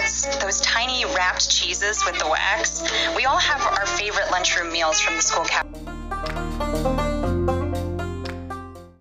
rods, those tiny wrapped cheeses with the wax. We all have our favorite lunchroom meals from the school cafeteria.